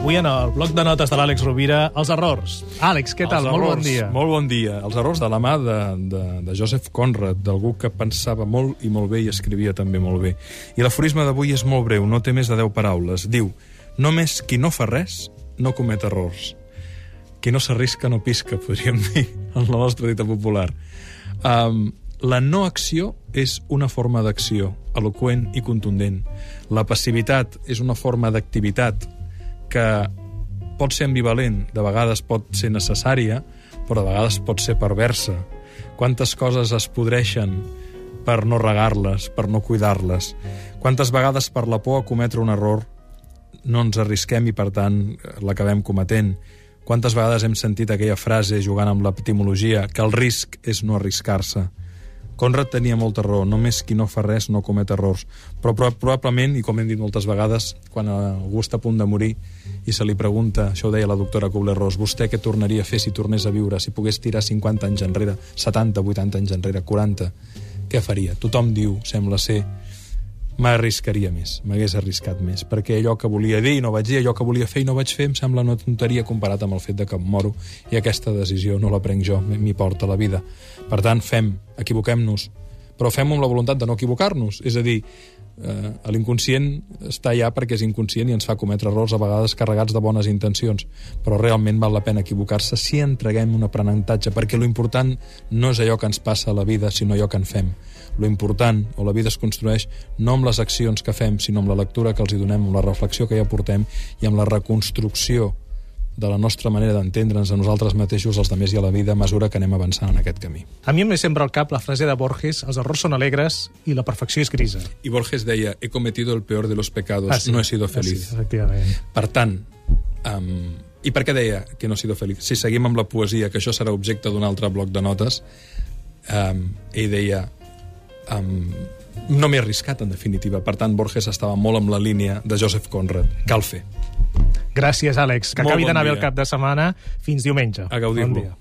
Avui en el bloc de notes de l'Àlex Rovira, els errors. Àlex, què tal? Els Molt bon errors, dia. Molt bon dia. Els errors de la mà de, de, de Joseph Conrad, d'algú que pensava molt i molt bé i escrivia també molt bé. I l'aforisme d'avui és molt breu, no té més de 10 paraules. Diu, només qui no fa res no comet errors. Qui no s'arrisca no pisca, podríem dir, en la nostra dita popular. Um, la no acció és una forma d'acció, eloqüent i contundent. La passivitat és una forma d'activitat que pot ser ambivalent, de vegades pot ser necessària, però de vegades pot ser perversa. Quantes coses es podreixen per no regar-les, per no cuidar-les. Quantes vegades per la por a cometre un error no ens arrisquem i, per tant, l'acabem cometent. Quantes vegades hem sentit aquella frase, jugant amb l'etimologia, que el risc és no arriscar-se. Conrad tenia molta raó, només qui no fa res no comet errors. Però probablement, i com hem dit moltes vegades, quan algú està a punt de morir i se li pregunta, això ho deia la doctora Kubler-Ross, vostè què tornaria a fer si tornés a viure, si pogués tirar 50 anys enrere, 70, 80 anys enrere, 40, què faria? Tothom diu, sembla ser, m'arriscaria més, m'hagués arriscat més, perquè allò que volia dir no vaig dir, allò que volia fer i no vaig fer em sembla una tonteria comparat amb el fet de que em moro i aquesta decisió no la prenc jo, m'hi porta la vida. Per tant, fem, equivoquem-nos, però fem amb la voluntat de no equivocar-nos, és a dir, eh, l'inconscient està allà perquè és inconscient i ens fa cometre errors a vegades carregats de bones intencions, però realment val la pena equivocar-se si entreguem un aprenentatge, perquè lo important no és allò que ens passa a la vida, sinó allò que en fem. Lo important, o la vida es construeix, no amb les accions que fem, sinó amb la lectura que els hi donem, amb la reflexió que hi aportem i amb la reconstrucció de la nostra manera d'entendre'ns a nosaltres mateixos, els demés i a la vida, a mesura que anem avançant en aquest camí. A mi em ve sempre al cap la frase de Borges, els errors són alegres i la perfecció és grisa. I Borges deia, he cometido el peor de los pecados, Ah, sí. no he sido Ah, feliz. sí, efectivament. Per tant, um, i per què deia que no he sido feliz? Si seguim amb la poesia, que això serà objecte d'un altre bloc de notes, um, ell deia um, no m'he arriscat, en definitiva. Per tant, Borges estava molt amb la línia de Joseph Conrad. Cal fer. Gràcies, Àlex. Que Molt acabi bon d'anar bé el cap de setmana. Fins diumenge. A gaudir-lo. Bon dia.